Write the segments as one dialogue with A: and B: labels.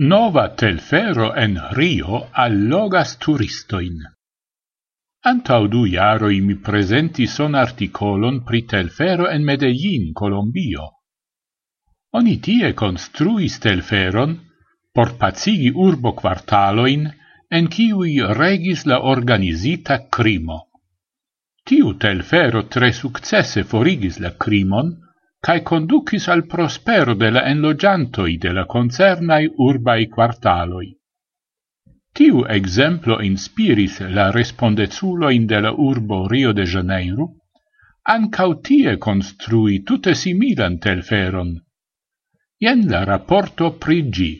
A: Nova telfero en Rio allogas turistoin. Antau du jaroi mi presenti son articolon pri telfero en Medellin, Colombio. Oni tie construis telferon por pacigi urbo quartaloin en kiui regis la organizita crimo. Tiu telfero tre successe forigis la crimon, cae conducis al prospero de la enlogiantoi de la concernai urbai quartaloi. Tiu exemplo inspiris la respondezuloin de la urbo Rio de Janeiro, ancau tie construi tutte similan telferon. Ien la rapporto prigi.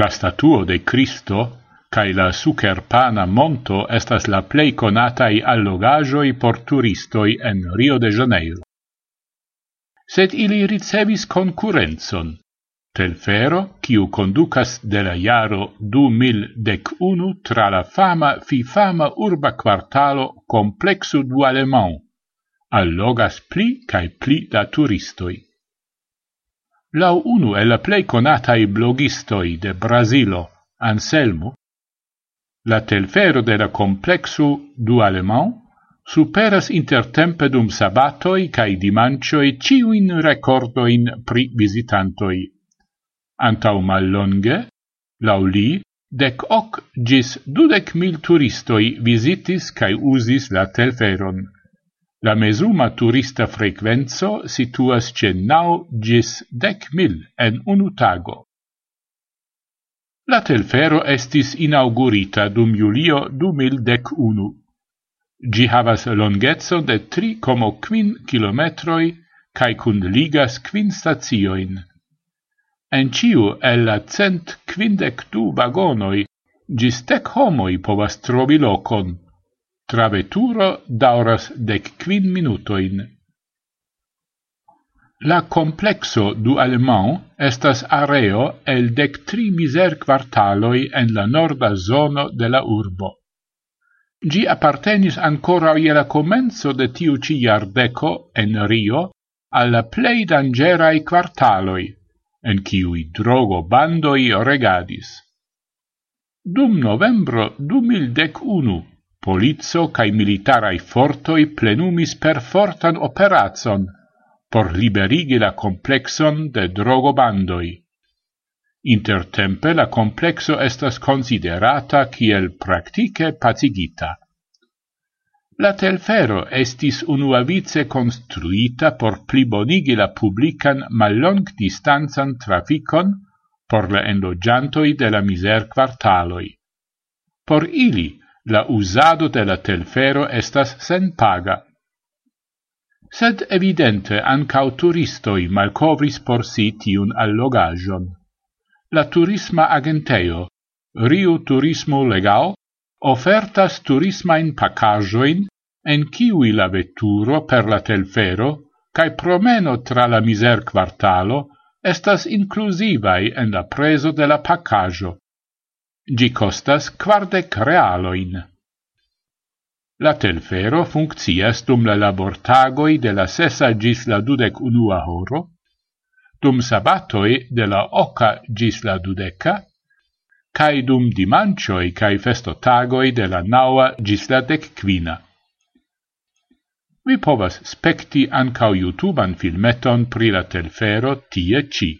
A: La statuo de Cristo cae la Sucerpana monto estas la plei conatai allogajoi por turistoi en Rio de Janeiro sed ili ricevis concurrenzon. Telfero, quiu conducas de la iaro 2011 tra la fama fi fama urba quartalo complexu du Alemão, allogas pli cae pli da turistoi. Lau unu e la plei conatai blogistoi de Brasilo, Anselmo, la telfero de la complexu du Alemão superas intertempe dum sabatoi cae dimancioi ciuin recordoin pri visitantoi. Antau mallonge, lauli, dec hoc gis dudec mil turistoi visitis cae usis la telferon. La mesuma turista frequenzo situas ce nau gis dec mil en unu tago. La telfero estis inaugurita dum Julio 2011. Gi havas longezzo de 3,5 kilometroi cae cun ligas quin stazioin. En ciu el la cent quindec du vagonoi gis tec homoi povas trovi locon. Traveturo dauras dec quin minutoin. La complexo du Alemão estas areo el dec tri miser quartaloi en la norda zono de la urbo. Gi appartenis ancora je la comenzo de tiu ci iardeco en Rio alla plei dangerai quartaloi, en ciui drogo bandoi regadis. Dum novembro 2011, polizzo cae militarai fortoi plenumis per fortan operazon por liberigi la complexon de drogo bandoi. Intertempe la complexo estas considerata kiel praktike pacigita. La telfero estis unuavice construita por plibonigi la publican mallongdistanzan traficon por la enlogiantoi de la miser quartaloi. Por ili, la usado de la telfero estas sen paga. Sed evidente ancau turistoi malcovris por si tiun allogajon la turisma agenteo, Rio Turismo Legal, ofertas turisma in pacajoin en kiwi la vetturo per la telfero cae promeno tra la miser quartalo estas inclusivai en la preso de la pacajo. Gi costas quardec realoin. La telfero funccias dum la labortagoi de la sesa gis la dudec unua horo, dum sabatoi de la oca gis la dudeca, cae dum dimancioi cae festotagoi de la naua gis la decquina. Vi povas spekti ancau YouTubean filmeton pri la telfero tie ci.